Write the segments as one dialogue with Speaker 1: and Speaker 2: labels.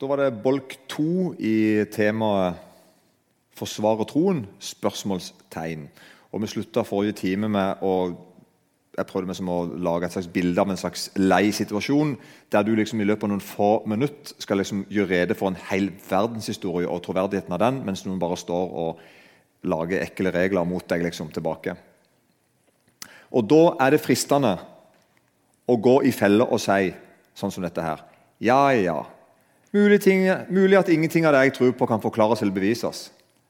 Speaker 1: Da var det bolk to i temaet 'Forsvare troen?' spørsmålstegn. Og Vi slutta forrige time med å jeg prøvde meg som å lage et slags bilde av en slags lei situasjon, der du liksom i løpet av noen få minutter skal liksom gjøre rede for en hel verdenshistorie og troverdigheten av den, mens noen bare står og lager ekle regler mot deg liksom tilbake. Og Da er det fristende å gå i felle og si sånn som dette her. Ja, ja. Mulig, ting, mulig at ingenting av det jeg tror på, kan forklares eller bevises.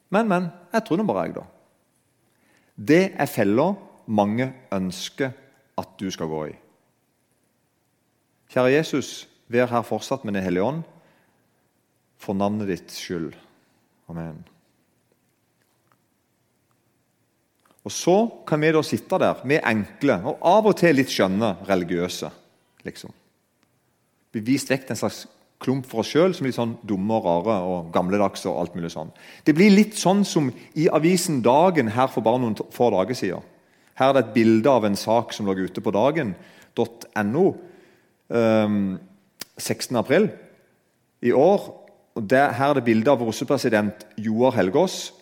Speaker 1: Men, men. Jeg tror nå bare jeg, da. Det er feller mange ønsker at du skal gå i. Kjære Jesus, vær her fortsatt med Den hellige ånd, for navnet ditt skyld. Amen. Og Så kan vi da sitte der, vi enkle og av og til litt skjønne religiøse. liksom. Bli vist vekk en slags klump for oss sjøl som litt sånn dumme og rare og gamledagse. og alt mulig sånn. Det blir litt sånn som i avisen Dagen her for bare noen få dager siden. Her er det et bilde av en sak som lå ute på dagen.no um, 16.4 i år. Der, her er det bilde av russepresident Joar Helgaas.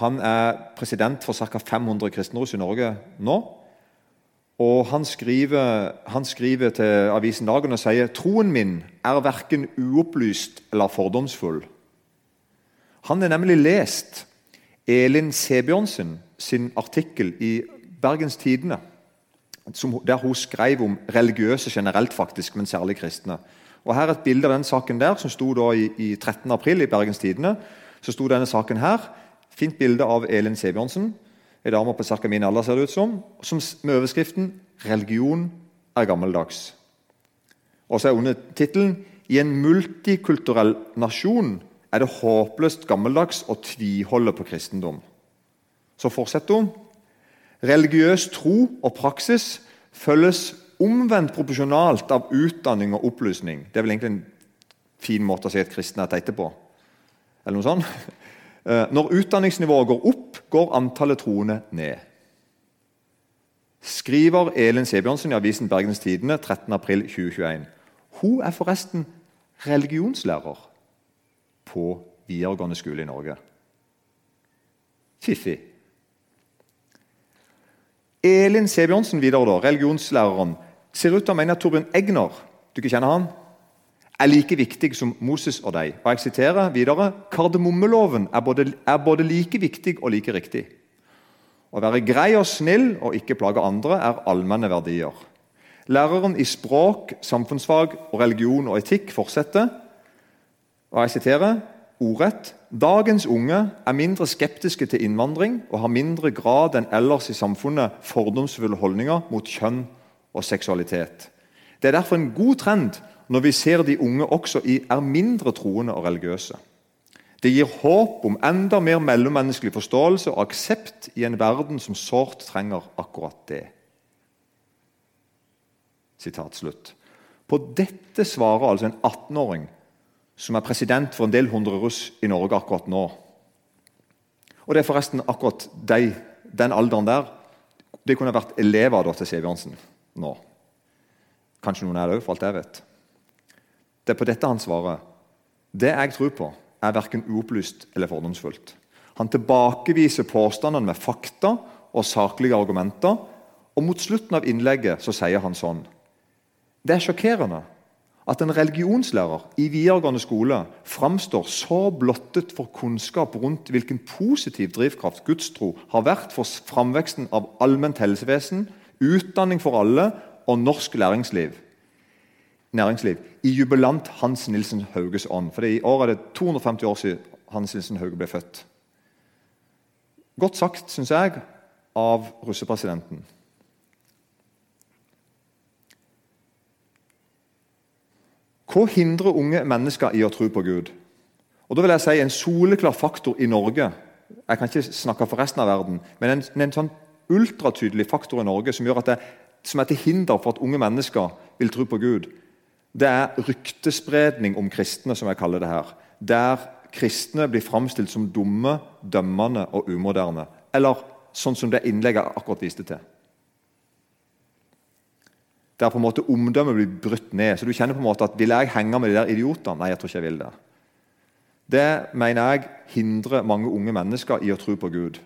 Speaker 1: Han er president for ca. 500 kristenruss i Norge nå. Og han skriver, han skriver, til avisen Dagen og sier troen min er verken uopplyst eller fordomsfull. Han har nemlig lest Elin Sebjørnsen sin artikkel i Bergens Tidende, der hun skrev om religiøse generelt, faktisk, men særlig kristne. Og Her er et bilde av den saken der, som sto da i, i 13. april i Bergens Tidende. Så sto denne saken her. Fint bilde av Elin Sebjørnsen. Ei dame på ca. min alder, ser det ut som, som med overskriften 'Religion er gammeldags'. Og så er under tittelen 'I en multikulturell nasjon er det håpløst gammeldags å tviholde på kristendom'. Så fortsetter hun. Religiøs tro og praksis følges omvendt proporsjonalt av utdanning og opplysning. Det er vel egentlig en fin måte å si at kristne er teite på. Eller noe sånt. Eh, når utdanningsnivået går opp, går antallet troende ned. Skriver Elin Sebjørnsen i avisen Bergens Tidende 13.4.2021. Hun er forresten religionslærer på videregående skole i Norge. Fiffig. Elin Sebjørnsen videre da, religionslæreren, ser ut til å mene at Torbjørn Egner du ikke kjenner han, er like viktig som Moses og deg. Og jeg siterer videre Kardemommeloven er både, er både like viktig og like riktig. Å være grei og snill og ikke plage andre er allmenne verdier. Læreren i språk, samfunnsfag, og religion og etikk fortsetter. og jeg siterer, ordrett Dagens unge er mindre skeptiske til innvandring og har mindre grad enn ellers i samfunnet fordomsfulle holdninger mot kjønn og seksualitet. Det er derfor en god trend når vi ser de unge også er mindre troende og religiøse. Det gir håp om enda mer mellommenneskelig forståelse og aksept i en verden som sårt trenger akkurat det. Sitat slutt. På dette svarer altså en 18-åring som er president for en del hundre russ i Norge akkurat nå. Og det er forresten akkurat de, den alderen der Det kunne vært elever da, til Siv nå. Kanskje noen er det òg, for alt jeg vet. Det er på dette han svarer. Det jeg tror på, er verken uopplyst eller fordomsfullt. Han tilbakeviser påstandene med fakta og saklige argumenter. Og Mot slutten av innlegget så sier han sånn Det er sjokkerende at en religionslærer i videregående skole framstår så blottet for kunnskap rundt hvilken positiv drivkraft gudstro har vært for framveksten av allment helsevesen, utdanning for alle og norsk læringsliv næringsliv i jubilant Hans Nilsen Hauges ånd. For I år er det 250 år siden Hans Nilsen Hauge ble født. Godt sagt, syns jeg, av russepresidenten. Hva hindrer unge mennesker i å tro på Gud? Og da vil jeg si En soleklar faktor i Norge jeg kan ikke snakke for resten av verden, men en, en sånn ultratydelig faktor i Norge som, gjør at det, som er til hinder for at unge mennesker vil tro på Gud, det er ryktespredning om kristne, som jeg kaller det her. Der kristne blir framstilt som dumme, dømmende og umoderne. Eller sånn som det innlegget akkurat viste til. der på en måte omdømmet blir brutt ned. Så du kjenner på en måte at Vil jeg henge med de der idiotene? Nei, jeg tror ikke jeg vil det. Det mener jeg hindrer mange unge mennesker i å tro på Gud.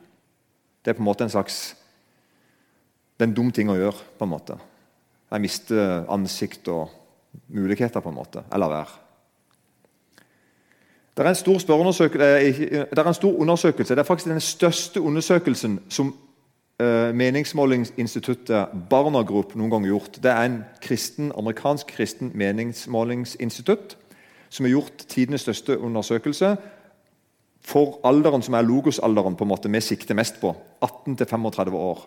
Speaker 1: Det er på en måte en slags Det er en dum ting å gjøre. på en måte. Jeg mister ansikt og muligheter, på en måte. Eller være. Det er, en stor det er en stor undersøkelse. Det er faktisk den største undersøkelsen som uh, meningsmålingsinstituttet Barna Group noen gang gjort. Det er en kristen, amerikansk kristen meningsmålingsinstitutt som har gjort tidenes største undersøkelse for alderen som er logosalderen, på en måte vi sikter mest på. 18-35 år.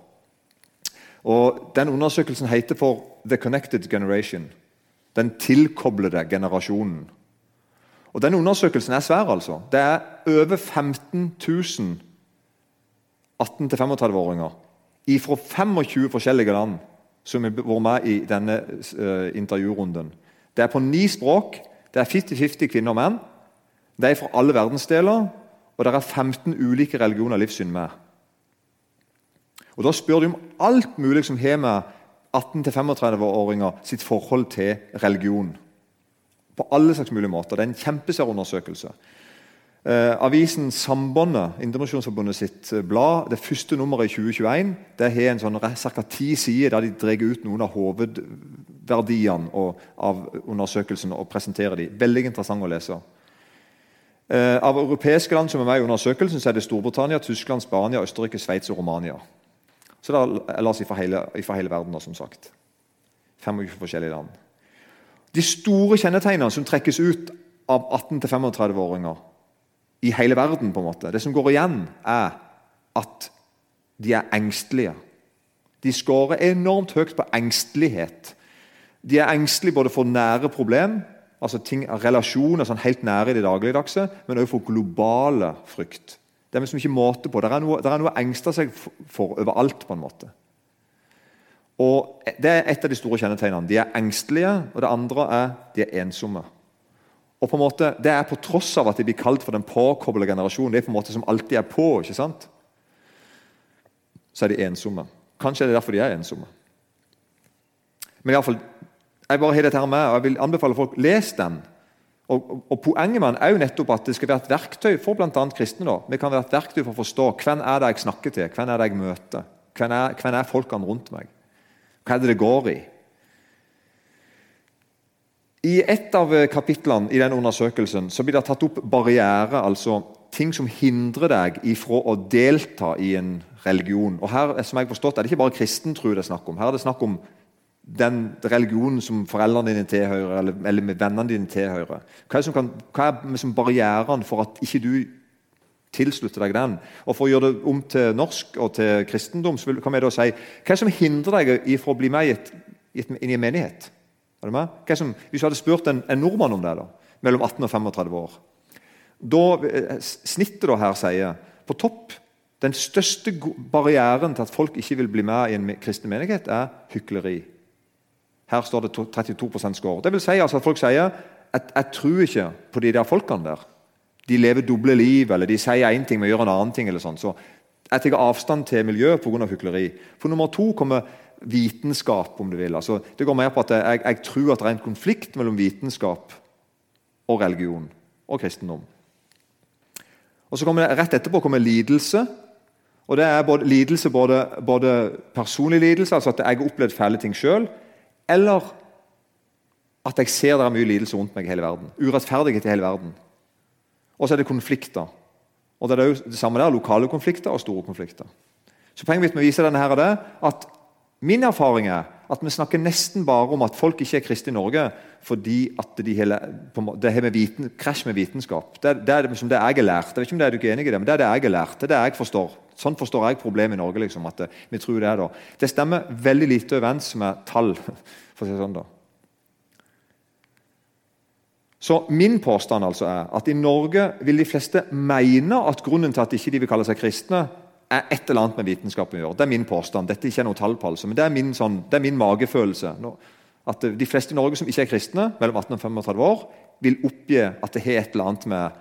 Speaker 1: Og Den undersøkelsen heter for The Connected Generation. Den tilkoblede generasjonen. Og Den undersøkelsen er svær. altså. Det er over 15 000 18-35-åringer fra 25 forskjellige land som har vært med i denne uh, intervjurunden. Det er på ni språk. Det er 50-50 kvinner og menn. Det er fra alle verdensdeler, og det er 15 ulike religioner og livssyn med. Og Da spør de om alt mulig som har med 18-35-åringer sitt forhold til religion. På alle slags mulige måter. Det er en kjempesvær undersøkelse. Eh, avisen Sambandet, Indremisjonsforbundet sitt eh, blad, det første nummeret i 2021, det har en sånn ca. ti sider der de drar ut noen av hovedverdiene og, av undersøkelsen og presenterer dem. Veldig interessant å lese. Eh, av europeiske land som er med i undersøkelsen, så er det Storbritannia, Tyskland, Spania, Østerrike, Sveits og Romania. Så det er ellers fra hele, hele verden, som sagt. 25 forskjellige land. De store kjennetegnene som trekkes ut av 18-35-åringer i hele verden, på en måte, det som går igjen, er at de er engstelige. De skårer enormt høyt på engstelighet. De er engstelige både for nære problem, altså ting, relasjoner sånn helt nære i det dagligdagse, men også for globale frykt. Det er liksom ikke måte på. Det er noe, det er noe å engste seg for overalt. på en måte. Og Det er et av de store kjennetegnene. De er engstelige, og det andre er de er ensomme. Og på en måte, Det er på tross av at de blir kalt for den påkoblede generasjonen. Det er på en måte som alltid er på. ikke sant? Så er de ensomme. Kanskje er det derfor de er ensomme. Men i alle fall, jeg bare har dette her med, og jeg vil anbefale folk les den. Og, og, Poenget med den er jo nettopp at det skal være et verktøy for bl.a. kristne. da. Vi kan være et verktøy for å forstå hvem er det jeg snakker til, hvem er det jeg møter. Hvem er, hvem er folkene rundt meg? Hva er det det går i? I et av kapitlene i den undersøkelsen så blir det tatt opp barriere, altså ting som hindrer deg ifra å delta i en religion. Og her som jeg har forstått, er det ikke bare kristen tro det er snakk om. Her er det snakk om den religionen som foreldrene dine tilhører, eller, eller med vennene dine tilhører. Hva er, som kan, hva er som barrieren for at ikke du tilslutter deg den? Og For å gjøre det om til norsk og til kristendom, så kan vi da si hva er som hindrer deg i å bli med i, et, i, et, i en menighet? Er du med? Hva er som, hvis du hadde spurt en, en nordmann om det, da, mellom 18 og 35 år da, eh, Snittet da her sier på topp den største barrieren til at folk ikke vil bli med i en kristen menighet, er hykleri. Her står det 32% score. Det vil si altså at folk sier at jeg tror ikke på de der folkene der. De lever doble liv, eller de sier én ting, men gjør en annen ting. eller sånn. Så Jeg tar avstand til miljøet pga. hykleri. For nummer to kommer vitenskap, om du vil. Altså, det går mer på at jeg, jeg tror at det er en konflikt mellom vitenskap og religion og kristendom. Og så kommer det, Rett etterpå kommer lidelse. og Det er både, lidelse både, både personlig lidelse, altså at jeg har opplevd fæle ting sjøl, eller at jeg ser det er mye lidelse rundt meg i hele verden. Urettferdighet i hele verden. Og så er det konflikter. Og Det er jo det samme der, lokale konflikter og store konflikter. Så Poenget mitt med å vise denne her er det, at min erfaring er at vi snakker nesten bare om at folk ikke er kristne i Norge fordi at de hele, det har med viten, krasj med vitenskap. Det, det er som det jeg har lært. Jeg vet ikke om det er du ikke enig i det, men det er det jeg har lært. Det er det jeg forstår. Sånn forstår jeg problemet i Norge. liksom, at vi tror Det er da. Det stemmer veldig lite overens med tall. for å si sånn da. Så Min påstand altså er at i Norge vil de fleste mene at grunnen til at de ikke vil kalle seg kristne, er et eller annet med vitenskapen å gjøre. Det er min påstand. Dette er ikke noe tall på, altså, men det er min, sånn, det er min magefølelse. At De fleste i Norge som ikke er kristne, mellom 18 og 35 år, vil oppgi at det har et eller annet med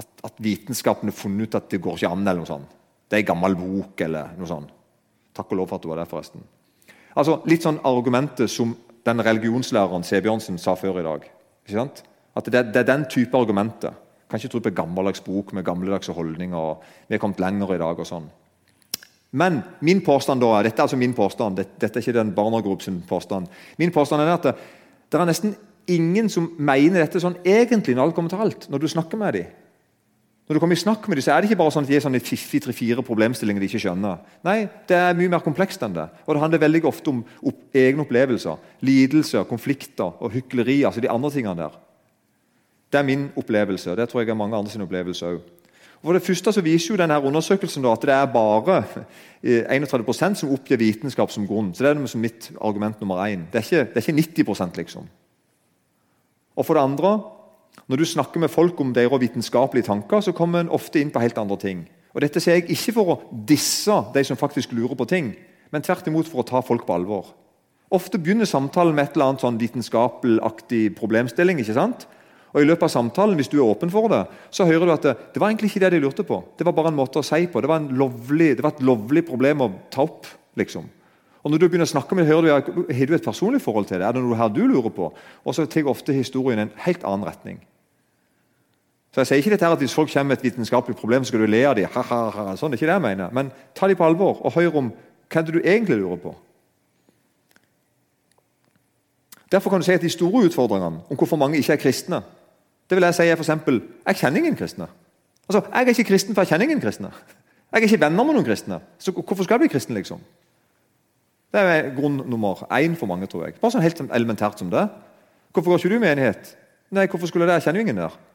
Speaker 1: at, at vitenskapen har funnet ut at det går ikke an. eller noe sånt. Det er en gammel bok eller noe sånt. Takk og lov for at du var der, forresten. Altså, Litt sånn argumentet som den religionslæreren Sebjørnsen sa før i dag. Ikke sant? At det, det er den type argumenter. Kan ikke tro på gammeldags bok med gammeldagse holdninger. og Vi er kommet lenger i dag og sånn. Men min påstand da, dette er altså min påstand, dette, dette er ikke den barnegrups påstand. Min påstand er at det, det, er nesten ingen som mener dette sånn egentlig når alt kommer til alt. Når du snakker med dem. Når du kommer i snakk med dem, så er det ikke bare sånn at de er sånn fiffige tre-fire problemstillinger de ikke skjønner. Nei, det er mye mer komplekst enn det. Og det handler veldig ofte om opp, egne opplevelser. Lidelser, konflikter og hykleri. altså de andre tingene der. Det er min opplevelse, og det tror jeg er mange andre sin opplevelse òg. For det første så viser jo denne undersøkelsen at det er bare 31 eh, som oppgir vitenskap som grunn. Så Det er som mitt argument nummer én. Det er ikke, det er ikke 90 liksom. Og for det andre, Når du snakker med folk om deres vitenskapelige tanker, så kommer en ofte inn på helt andre ting. Og Dette sier jeg ikke for å disse de som faktisk lurer på ting, men tvert imot for å ta folk på alvor. Ofte begynner samtalen med et eller annet sånn vitenskapelaktig problemstilling. ikke sant? Og i løpet av samtalen, hvis du er åpen for det, så hører du at det, det var egentlig ikke det de lurte på. Det var bare en måte å si på. Det var, lovlig, det var et lovlig problem å ta opp. liksom. Og Når du begynner å snakke med hører du, har du et personlig forhold til det. Er det noe her du lurer på? Og så tar ofte historien en helt annen retning. Så jeg sier ikke dette her at Hvis folk kommer med et vitenskapelig problem, så skal du le av dem. Sånn, det er ikke det jeg mener. Men ta dem på alvor og hør om hva du egentlig lurer på. Derfor kan du si at De store utfordringene om hvorfor mange ikke er kristne, det vil jeg si er eksempel, Jeg kjenner ingen kristne. Altså, Jeg er ikke kristen, for jeg kjenner ingen kristne. Jeg er ikke venner med noen kristne. Så hvorfor skal jeg bli kristen? liksom? Det er grunn nummer én for mange, tror jeg. Bare sånn helt elementært som det. Hvorfor går ikke du i menighet? Nei, hvorfor skulle det? Jeg kjenner jo ingen der.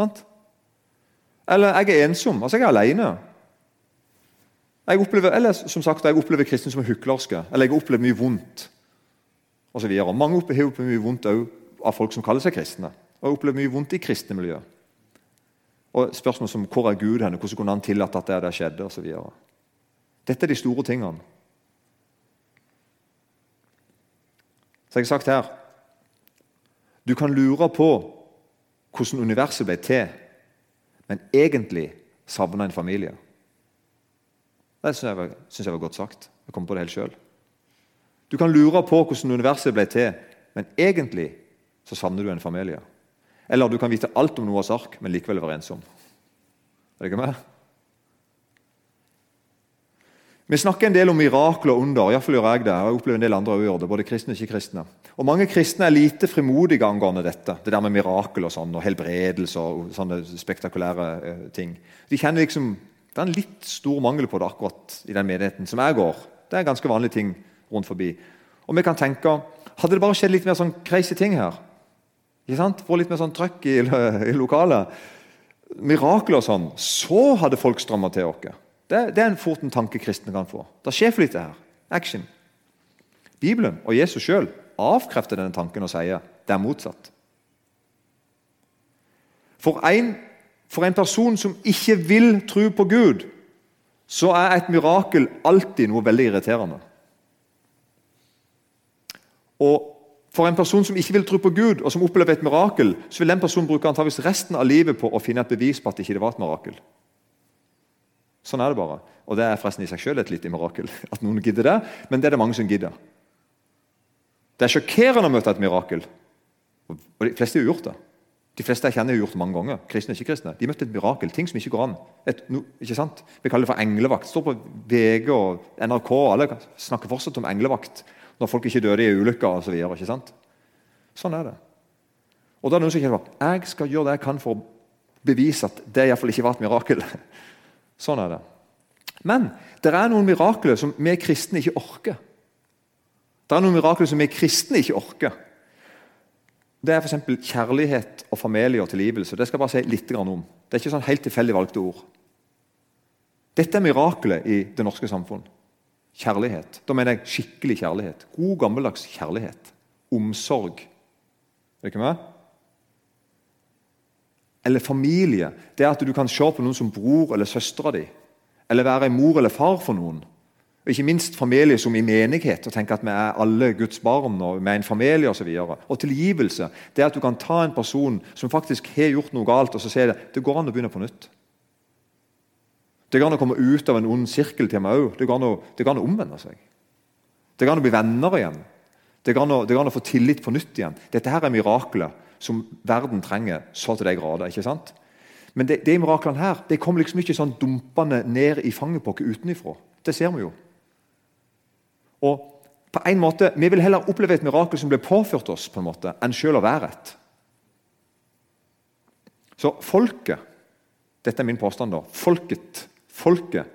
Speaker 1: Sant? Eller jeg er ensom. Altså, jeg er alene. Jeg opplever, eller som sagt, jeg opplever kristne som er hyklerske. Eller jeg opplever mye vondt. Og så videre. Mange opplever mye vondt av folk som kaller seg kristne og jeg opplever mye vondt i kristne miljø. Og spørsmål som hvor er Gud henne, hvordan kunne han tillate at det, det skjedde Og så videre. Dette er de store tingene. Så jeg har sagt her Du kan lure på hvordan universet ble til, men egentlig savna en familie. Det syns jeg, jeg var godt sagt. Jeg kom på det helt sjøl. Du kan lure på hvordan universet ble til, men egentlig så savner du en familie. Eller du kan vite alt om Noas ark, men likevel være ensom. Er det ikke med? Vi snakker en del om mirakler og under. Iallfall gjør jeg det. og Jeg opplever en del andre å gjøre det, både kristne og ikke-kristne. Og Mange kristne er lite frimodige angående dette. Det der med mirakel og sånn, og helbredelse og sånne spektakulære eh, ting. De kjenner liksom, Det er en litt stor mangel på det akkurat i den menigheten som jeg går. Det er ganske vanlige ting rundt forbi. Og vi kan tenke Hadde det bare skjedd litt mer sånn crazy ting her, ikke sant? Få litt mer sånn trøkk i, i lokalet. Mirakler og sånn. Så hadde folk strømma til oss. Det, det, er en fort en tanke kristne kan få. Det skjer for lite her. Action. Bibelen og Jesus sjøl avkrefter denne tanken og sier det er motsatt. For en, for en person som ikke vil tro på Gud, så er et mirakel alltid noe veldig irriterende. Og for en person som ikke vil tro på Gud, og som opplever et mirakel, så vil den personen bruke antageligvis resten av livet på å finne et bevis på at det ikke var et mirakel. Sånn er det bare. Og det er forresten i seg selv et lite mirakel. at noen gidder det, Men det er det mange som gidder. Det er sjokkerende å møte et mirakel. Og De fleste har gjort det. De fleste jeg kjenner har gjort det mange ganger. kristne og ikke kristne. De møtte et mirakel, ting som ikke går an. Et, no, ikke sant? Vi kaller det for englevakt. Står på VG og NRK. Alle snakker fortsatt om englevakt når folk ikke døde i ulykker osv. Så sant? sånn er det. Og da er det noen som kjenner på jeg skal gjøre det jeg kan for å bevise at det iallfall ikke var et mirakel. Sånn er det. Men det er noen mirakler som vi kristne ikke orker. Det er noen mirakler som vi kristne ikke orker. Det er f.eks. kjærlighet og familie og tilgivelse. Det skal jeg bare si litt om. Det er ikke sånn helt tilfeldig valgte ord. Dette er miraklet i det norske samfunn. Kjærlighet. Da mener jeg skikkelig kjærlighet. God, gammeldags kjærlighet. Omsorg. Er ikke med? Eller familie. Det er at du kan se på noen som bror eller søstera di. Eller være en mor eller far for noen. Og Ikke minst familie som i menighet, og tenke at vi er alle Guds barn og vi er en familie. Og, og tilgivelse. Det er at du kan ta en person som faktisk har gjort noe galt, og så si det, det går an å begynne på nytt. Det går an å komme ut av en ond sirkel til meg òg. Det går an å omvende seg. Det går an å bli venner igjen. Det går an å, få tillit på nytt igjen. Dette her er mirakler som verden trenger så til de grader. ikke sant? Men de, de miraklene her de kom liksom ikke sånn dumpende ned i fanget på oss utenfra. Det ser vi jo. Og på en måte, Vi vil heller oppleve et mirakel som blir påført oss, på en måte, enn selv å være et. Så folket Dette er min påstand. da, Folket, folket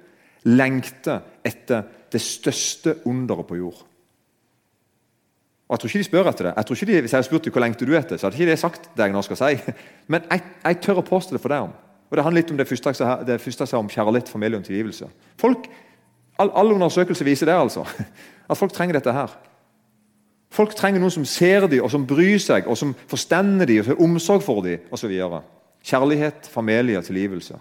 Speaker 1: lengter etter det største underet på jord. Og Jeg tror ikke de spør etter det. Jeg tror ikke de, Hvis jeg hadde spurt dem hvor lengter du etter, så hadde ikke de sagt det jeg nå skal si. Men jeg, jeg tør å påstå det for deg om. Og Det handler litt om det første jeg sa om kjærlighet, familie og tilgivelse. Folk, all, Alle undersøkelser viser det, altså. At folk trenger dette her. Folk trenger noen som ser dem, og som bryr seg, og som forstender dem, og som har omsorg for dem osv. Kjærlighet, familie og tilgivelse.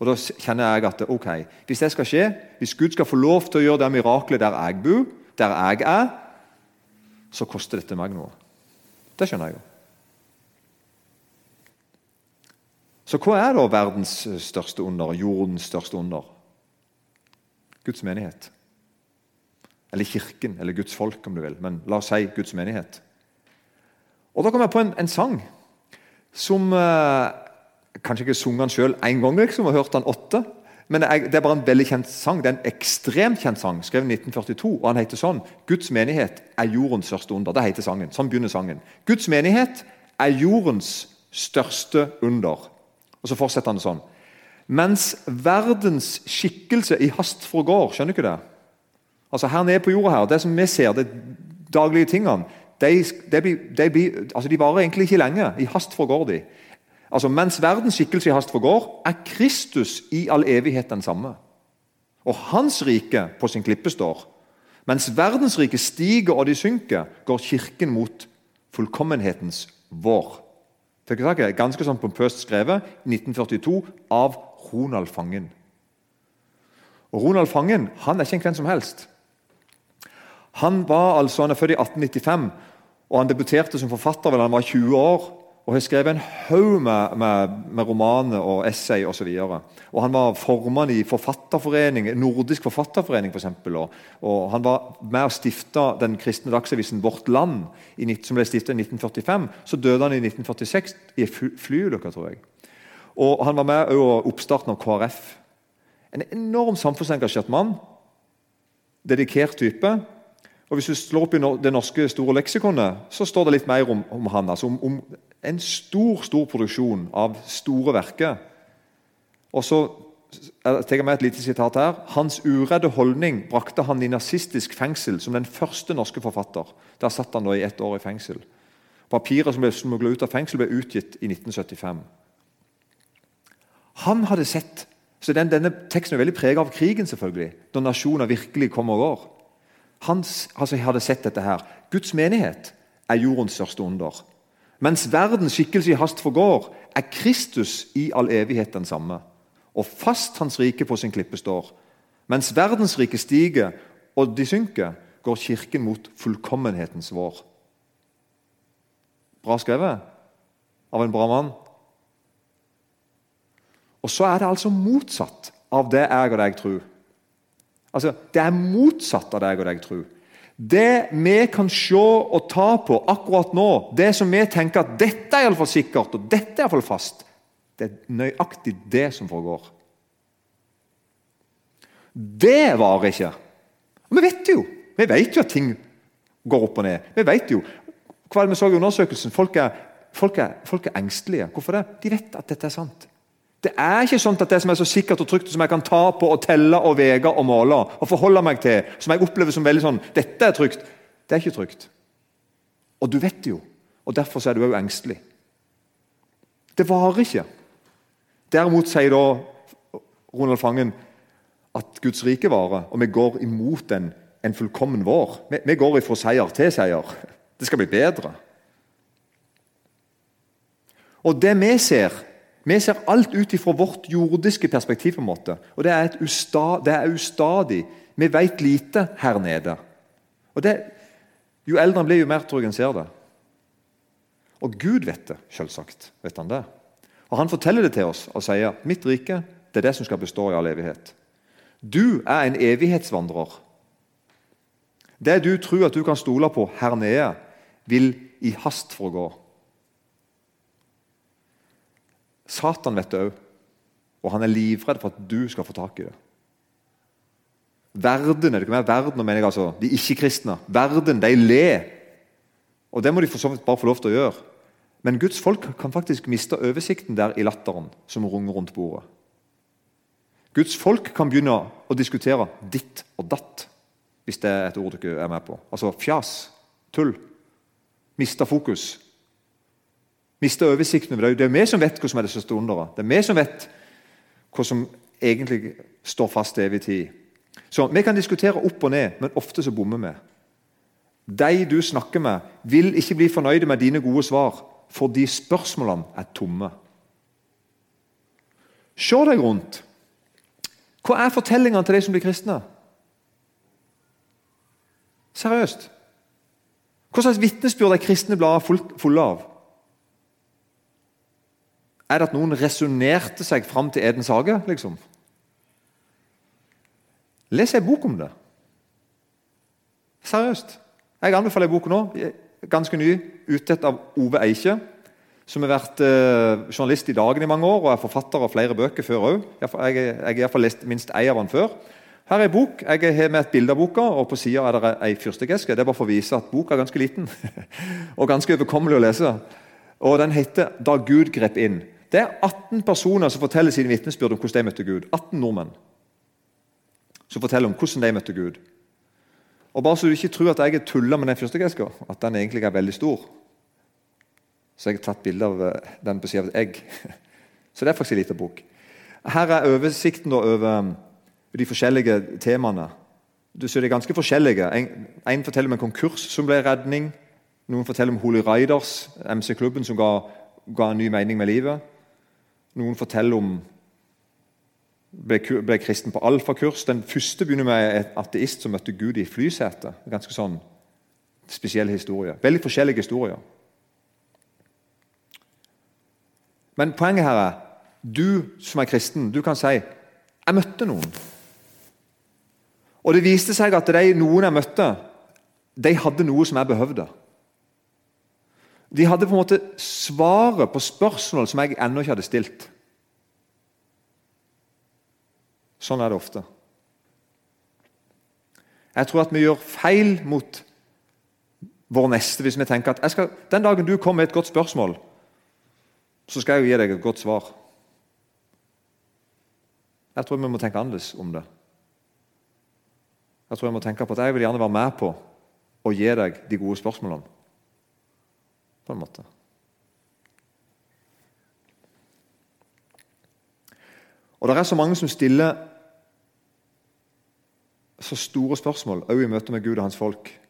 Speaker 1: Og Da kjenner jeg at ok, hvis det skal skje, hvis Gud skal få lov til å gjøre det miraklet der jeg bor, der jeg er, så koster dette meg noe. Det skjønner jeg jo. Så hva er da verdens største under, jordens største under? Guds menighet. Eller Kirken, eller Guds folk, om du vil. Men la oss si Guds menighet. Og Da kom jeg på en, en sang som eh, Kanskje ikke sunget den sjøl én gang, liksom, og hørt den åtte. Men det er bare en veldig kjent sang. Det er en ekstremt kjent sang, skrevet i 1942. og Han heter sånn 'Guds menighet er jordens største under'. Det heter sangen. Sånn begynner sangen. Guds menighet er jordens største under. Og Så fortsetter han sånn. Mens verdens skikkelse i hast forgår Skjønner du ikke det? Altså Her nede på jorda, her, det som vi ser, de daglige tingene, de, de, de, altså de varer egentlig ikke lenge. I hast forgår de. Altså, Mens verdens skikkelse i hast forgår, er Kristus i all evighet den samme. Og hans rike på sin klippe står. Mens verdens rike stiger og de synker, går Kirken mot fullkommenhetens vår. Ganske sånn pompøst skrevet, 1942, av Ronald Fangen. Og Ronald Fangen han er ikke en hvem som helst. Han var altså, han er født i 1895, og han debuterte som forfatter da han var 20 år og har skrevet en haug med, med, med, romaner og essay osv. Han var formann i forfatterforening, Nordisk forfatterforening, f.eks. Og, og han var med og stifta den kristne dagsavisen Vårt Land, i, som ble stiftet i 1945. Så døde han i 1946 i en flyulykke, tror jeg. Og Han var med i oppstarten av KrF. En enormt samfunnsengasjert mann. Dedikert type. Og Hvis du slår opp i det norske store leksikonet, så står det litt mer om, om han. altså om, om en stor stor produksjon av store verker. Og så tenker med et lite sitat her. Hans uredde holdning brakte han i nazistisk fengsel som den første norske forfatter. Der satt han da i ett år i fengsel. Papiret som ble smugla ut av fengsel, ble utgitt i 1975. Han hadde sett så den, Denne teksten er veldig preget av krigen, selvfølgelig, når nasjoner virkelig kommer og går. Han altså, hadde sett dette her. Guds menighet er jordens største under. Mens verdens skikkelse i hast forgår, er Kristus i all evighet den samme. Og fast Hans rike på sin klippe står. Mens verdens rike stiger og de synker, går Kirken mot fullkommenhetens vår. Bra skrevet av en bra mann. Og så er det altså motsatt av det jeg og deg tror. Altså, Det er motsatt av det jeg og deg tror. Det vi kan se og ta på akkurat nå, det som vi tenker at dette er iallfall sikkert og dette er iallfall fast, det er nøyaktig det som foregår. Det varer ikke. Og vi vet jo vi vet jo at ting går opp og ned. Vi vet jo, Hva er det vi så i undersøkelsen? Folk er, folk, er, folk er engstelige. Hvorfor det? De vet at dette er sant. Det er ikke sånn at det som er så sikkert og trygt som jeg kan ta på og telle og vege og måle og forholde meg til, som jeg opplever som veldig sånn Dette er trygt. Det er ikke trygt. Og du vet det jo. Og Derfor er du òg engstelig. Det varer ikke. Derimot sier da Ronald Fangen at Guds rike varer, og vi går imot en, en fullkommen vår. Vi, vi går ifra seier til seier. Det skal bli bedre. Og det vi ser vi ser alt ut fra vårt jordiske perspektiv. på en måte, og Det er, usta, det er ustadig. Vi vet lite her nede. Og det, Jo eldre han blir, jo mer tror jeg en ser det. Og Gud vet det, selvsagt. vet han det. Og Han forteller det til oss og sier mitt rike det er det som skal bestå i all evighet. Du er en evighetsvandrer. Det du tror at du kan stole på her nede, vil i hast forgå. Satan vet det òg, og han er livredd for at du skal få tak i det. Verden, er det ikke mer verden, mener jeg altså, de ikke-kristne, verden, de ler. Og det må de for så vidt bare få lov til å gjøre. Men Guds folk kan faktisk miste oversikten der i latteren som runger rundt bordet. Guds folk kan begynne å diskutere ditt og datt, hvis det er et ord ikke er med på. Altså fjas, tull. Miste fokus. Miste oversikten over det. Det er vi som vet hva som er det største underet. Det er vi som vet hva som egentlig står fast til evig tid. Så Vi kan diskutere opp og ned, men ofte så bommer vi. De du snakker med, vil ikke bli fornøyde med dine gode svar fordi spørsmålene er tomme. Se deg rundt. Hva er fortellingene til de som blir kristne? Seriøst. Hva slags vitnesbyrd er kristne blader fulle av? Er det at noen resonnerte seg fram til Edens hage? liksom? Les ei bok om det. Seriøst. Jeg anbefaler ei bok nå, ganske ny, utgitt av Ove Eikje, som har vært eh, journalist i Dagen i mange år og er forfatter av flere bøker før òg. Jeg har iallfall lest minst ei av den før. Her er ei bok. Jeg har med et bilde av boka, og på sida er det ei fyrstikkeske. Det er bare for å vise at boka er ganske liten og ganske overkommelig å lese. Og Den heter 'Da Gud grep inn'. Det er 18 personer som forteller sine vitnesbyrd om hvordan de møtte Gud. 18 nordmenn som forteller om hvordan de møtte Gud. Og Bare så du ikke tror at jeg er tulla med den fyrstikkeska, at den egentlig er veldig stor, så jeg har tatt bilde av eh, den på sida av et egg. Så det er faktisk en liten bok. Her er oversikten over um, de forskjellige temaene. Du ser De er ganske forskjellige. En, en, forteller om en konkurs som ble redning. Noen forteller om Holy Riders, MC-klubben som ga, ga en ny mening med livet. Noen forteller om ble, ble kristen på alfakurs. Den første begynner med en ateist som møtte Gud i flysetet. Ganske sånn spesiell historie. Veldig forskjellige historier. Men poenget her er du som er kristen, du kan si 'Jeg møtte noen'. Og det viste seg at de noen jeg møtte, de hadde noe som jeg behøvde. De hadde på en måte svaret på spørsmål som jeg ennå ikke hadde stilt. Sånn er det ofte. Jeg tror at vi gjør feil mot vår neste hvis vi tenker at skal, den dagen du kommer med et godt spørsmål, så skal jeg jo gi deg et godt svar. Jeg tror vi må tenke annerledes om det. Jeg tror jeg må tenke på at jeg vil gjerne være med på å gi deg de gode spørsmålene. På en måte. Og Det er så mange som stiller så store spørsmål også i møte med Gud og hans folk,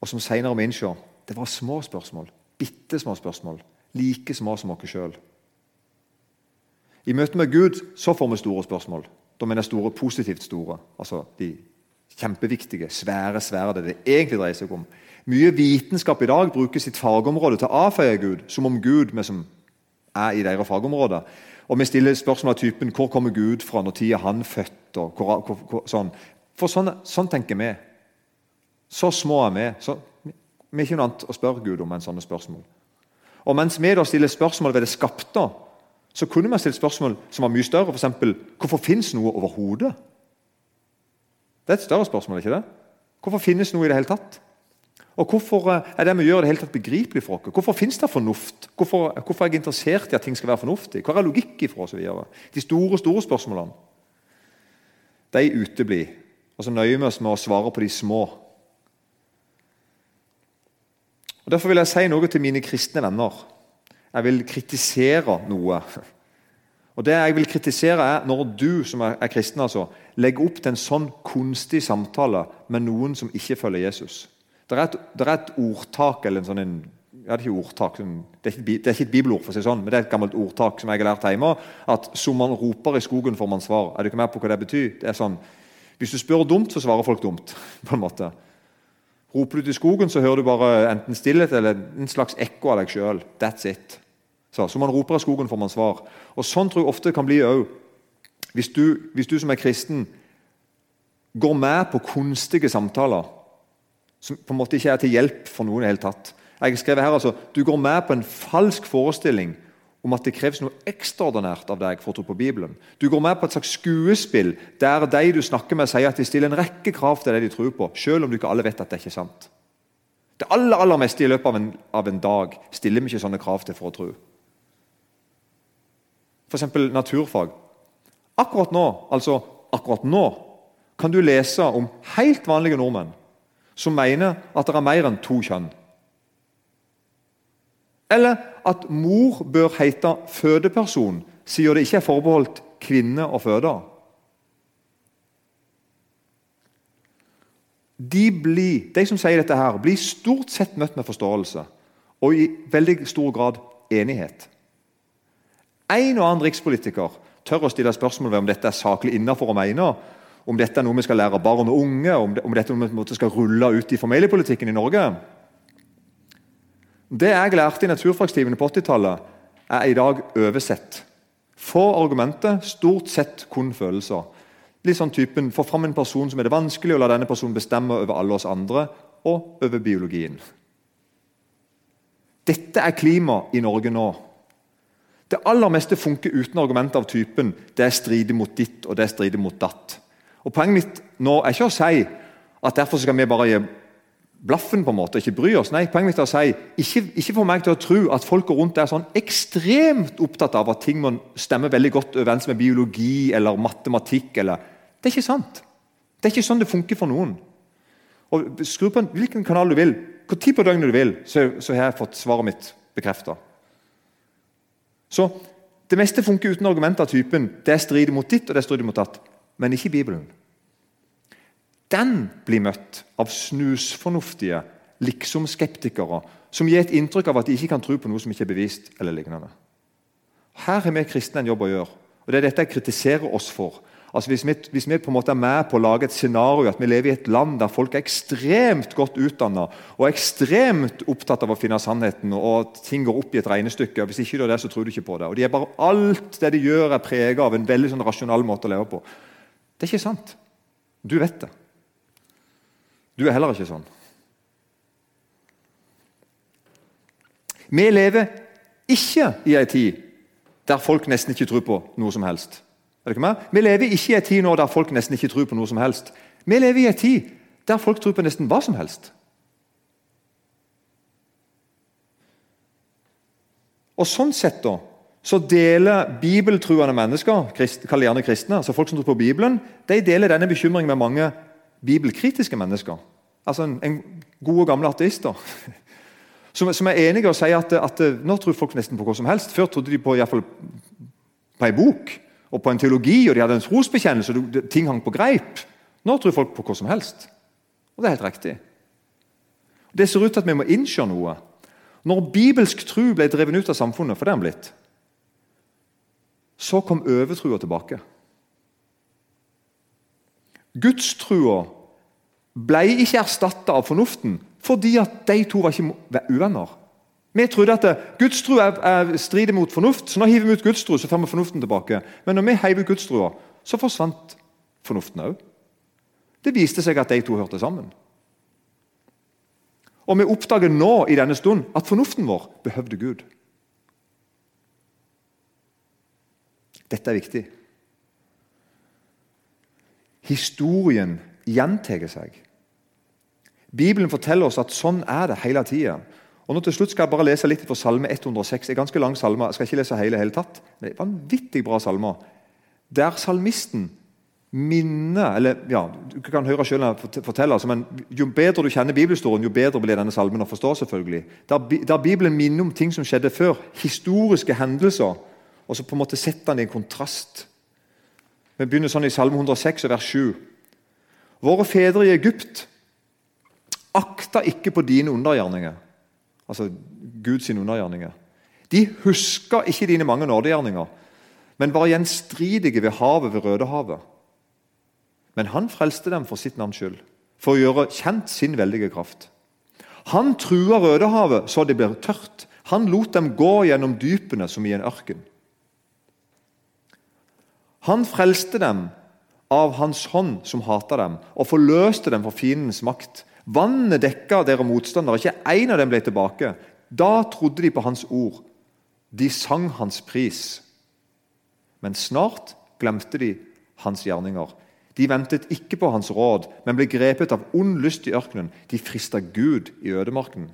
Speaker 1: og som senere må innse det var små spørsmål. Bitte små spørsmål. Like små som oss sjøl. I møte med Gud så får vi store spørsmål. Da mener jeg store, positivt store. Altså de kjempeviktige, svære, svære det det egentlig dreier seg om. Mye vitenskap i dag bruker sitt fagområde til å avfeie Gud, som om Gud vi som er i deres fagområder. Og Vi stiller spørsmål av typen 'Hvor kommer Gud fra? Når tid er han født?' og hvor, hvor, hvor, sånn. For sånn, sånn, tenker vi. Så små er vi. Så, vi er ikke noe annet å spørre Gud om enn sånne spørsmål. Og Mens vi da stiller spørsmål ved det skapte, så kunne vi stilt spørsmål som var mye større. F.eks.: Hvorfor fins noe overhodet? Det er et større spørsmål. ikke det? Hvorfor finnes noe i det hele tatt? Og Hvorfor eh, er det vi gjør, det hele tatt begripelig for oss? Hvorfor finnes det fornuft? Hvorfor, hvorfor, er jeg interessert i at ting skal være fornuftig? Hva er logikk ifra? Og så videre? De store store spørsmålene de uteblir. Og så nøyer vi oss med å svare på de små. Og Derfor vil jeg si noe til mine kristne venner. Jeg vil kritisere noe. Og Det jeg vil kritisere, er når du som er kristen, altså, legger opp til en sånn kunstig samtale med noen som ikke følger Jesus. Det er et, er et ordtak eller en sånn en, ja, det, er ordtak, det, er ikke, det er ikke et bibelord, for å si sånn, men det er et gammelt ordtak som jeg har lært hjemme. At som man roper i skogen, får man svar. Er du ikke med på hva det betyr? Det er sånn, hvis du spør dumt, så svarer folk dumt. på en måte. Roper du til skogen, så hører du bare enten stillhet eller en slags ekko av deg sjøl. That's it. Så, så man roper i skogen, får man svar. Og Sånn tror jeg ofte det kan bli òg. Hvis, hvis, du som er kristen går med på kunstige samtaler som på en måte ikke er til hjelp for noen i det hele tatt. Jeg skriver her altså, Du går med på en falsk forestilling om at det kreves noe ekstraordinært av deg for å tro på Bibelen. Du går med på et slags skuespill der de du snakker med, sier at de stiller en rekke krav til det de tror på, selv om du ikke alle vet at det er ikke sant. Det aller aller meste i løpet av en, av en dag stiller vi ikke sånne krav til for å tro. F.eks. naturfag. Akkurat nå, altså akkurat nå kan du lese om helt vanlige nordmenn som mener at det er mer enn to kjønn. Eller at mor bør hete fødeperson, siden det ikke er forbeholdt kvinne å føde. De, blir, de som sier dette, her, blir stort sett møtt med forståelse og i veldig stor grad enighet. En og annen rikspolitiker tør å stille spørsmål ved om dette er saklig innafor å mene, om dette er noe vi skal lære barn og unge, om, det, om dette vi skal rulle ut i familiepolitikken i Norge. Det jeg lærte i naturfagstimene på 80-tallet, er i dag oversett. Få argumenter, stort sett kun følelser. Litt sånn typen Få fram en person som er det vanskelig, og la denne personen bestemme over alle oss andre og over biologien. Dette er klima i Norge nå. Det aller meste funker uten argumenter av typen 'det strider mot ditt' og 'det strider mot datt'. Og Poenget mitt nå er ikke å si at derfor skal vi bare gi blaffen på en måte, ikke bry oss. Nei, Poenget mitt er å si ikke, ikke få meg til å tro at folk rundt er sånn ekstremt opptatt av at ting må stemme veldig godt overens med biologi eller matematikk. eller Det er ikke sant. Det er ikke sånn det funker for noen. Og Skru på hvilken kanal du vil, hvor tid på døgnet du vil, så, så har jeg fått svaret mitt bekrefta. Så Det meste funker uten argumenter av typen 'det strider mot ditt' og 'det strider mot datt', men ikke i Bibelen. Den blir møtt av snusfornuftige liksom-skeptikere som gir et inntrykk av at de ikke kan tro på noe som ikke er bevist. eller lignende. Her har vi kristne en jobb å gjøre. og Det er dette jeg kritiserer oss for. Altså hvis vi, hvis vi, på en måte er med på å lage et scenario at vi lever i et land der folk er ekstremt godt utdanna og ekstremt opptatt av å finne sannheten, og ting går opp i et regnestykke og Hvis ikke du er det, så tror du ikke på det. Og de er bare, Alt det de gjør, er preget av en veldig sånn rasjonal måte å leve på. Det er ikke sant. Du vet det. Du er heller ikke sånn. Vi lever ikke i ei tid der folk nesten ikke tror på noe som helst. Er det ikke mer? Vi lever ikke i en tid nå der folk nesten ikke tror på noe som helst. Vi lever i en tid der folk tror på nesten hva som helst. Og Sånn sett da, så deler bibeltruende mennesker, kall gjerne kristne, altså folk som tror på Bibelen, de deler denne bekymringen med mange bibelkritiske mennesker. Altså en, en gode, gamle ateister. Som, som, er enige og sier at, at, nå tror folk nesten på hva som helst. Før trodde de på, i fall, på ei bok og på en teologi, og de hadde en trosbekjennelse, og ting hang på greip. Nå tror folk på hva som helst. Og det er helt riktig. Det ser ut til at vi må innse noe. Når bibelsk tro ble drevet ut av samfunnet, for det er den blitt, så kom overtrua tilbake. Gudstrua ble ikke erstatta av fornuften fordi at de to var ikke uvenner. Vi trodde at gudstro er, er strider mot fornuft, så nå hiver vi ut gudstro, så får vi fornuften tilbake. Men når vi heiv ut gudstroa, så forsvant fornuften òg. Det viste seg at de to hørte sammen. Og vi oppdager nå i denne stund at fornuften vår behøvde Gud. Dette er viktig. Historien gjentar seg. Bibelen forteller oss at sånn er det hele tida. Og nå til slutt skal jeg bare lese litt fra Salme 106. Det er ganske lang salme. Jeg skal ikke lese hele, hele tatt. Men det er vanvittig bra salmer. Der salmisten minner eller ja, Du kan høre selv når jeg forteller, altså, men Jo bedre du kjenner bibelhistorien, jo bedre blir denne salmen å forstå. selvfølgelig. Der, der Bibelen minner om ting som skjedde før. Historiske hendelser. Og så på en måte setter han det i en kontrast. Vi begynner sånn i Salme 106, vers 7. Våre fedre i Egypt akta ikke på dine undergjerninger altså Guds undergjerninger. De huska ikke dine mange nådegjerninger, men var gjenstridige ved havet ved Rødehavet. Men han frelste dem for sitt navns skyld, for å gjøre kjent sin veldige kraft. Han trua Rødehavet så det ble tørt. Han lot dem gå gjennom dypene som i en ørken. Han frelste dem av hans hånd som hata dem, og forløste dem for fiendens makt. Vannet dekka dere motstandere, ikke én av dem ble tilbake. Da trodde de på hans ord. De sang hans pris. Men snart glemte de hans gjerninger. De ventet ikke på hans råd, men ble grepet av ond lyst i ørkenen. De frista Gud i ødemarken.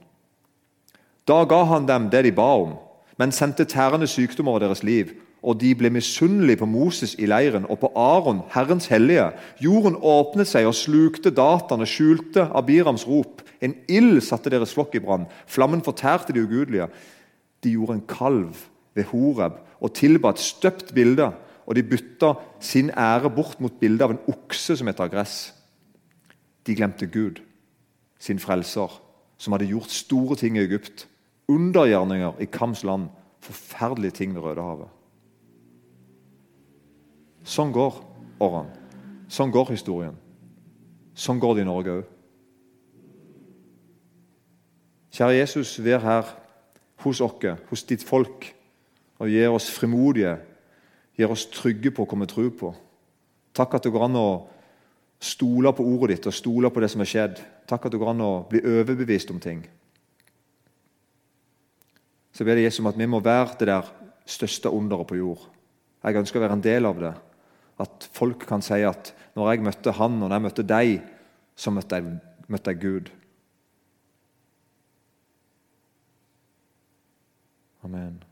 Speaker 1: Da ga han dem det de ba om, men sendte tærende sykdom over deres liv. Og de ble misunnelige på Moses i leiren og på Aron, Herrens hellige. Jorden åpnet seg og slukte dataene, skjulte Abirams rop. En ild satte deres flokk i brann. Flammen fortærte de ugudelige. De gjorde en kalv ved Horeb og tilba et støpt bilde og de bytta sin ære bort mot bildet av en okse som heter gress. De glemte Gud, sin frelser, som hadde gjort store ting i Egypt. Undergjerninger i Kams land. Forferdelige ting ved Rødehavet. Sånn går årene. Sånn går historien. Sånn går det i Norge òg. Kjære Jesus, vær her hos oss, hos ditt folk, og gi oss frimodige gir oss trygge på hva vi tror på. Takk at det går an å stole på ordet ditt og stole på det som har skjedd. Takk at det går an å bli overbevist om ting. Så ber jeg Jesus om at vi må være det der største underet på jord. Jeg ønsker å være en del av det. At folk kan si at når jeg møtte han, og når jeg møtte deg, så møtte jeg, møtte jeg Gud. Amen.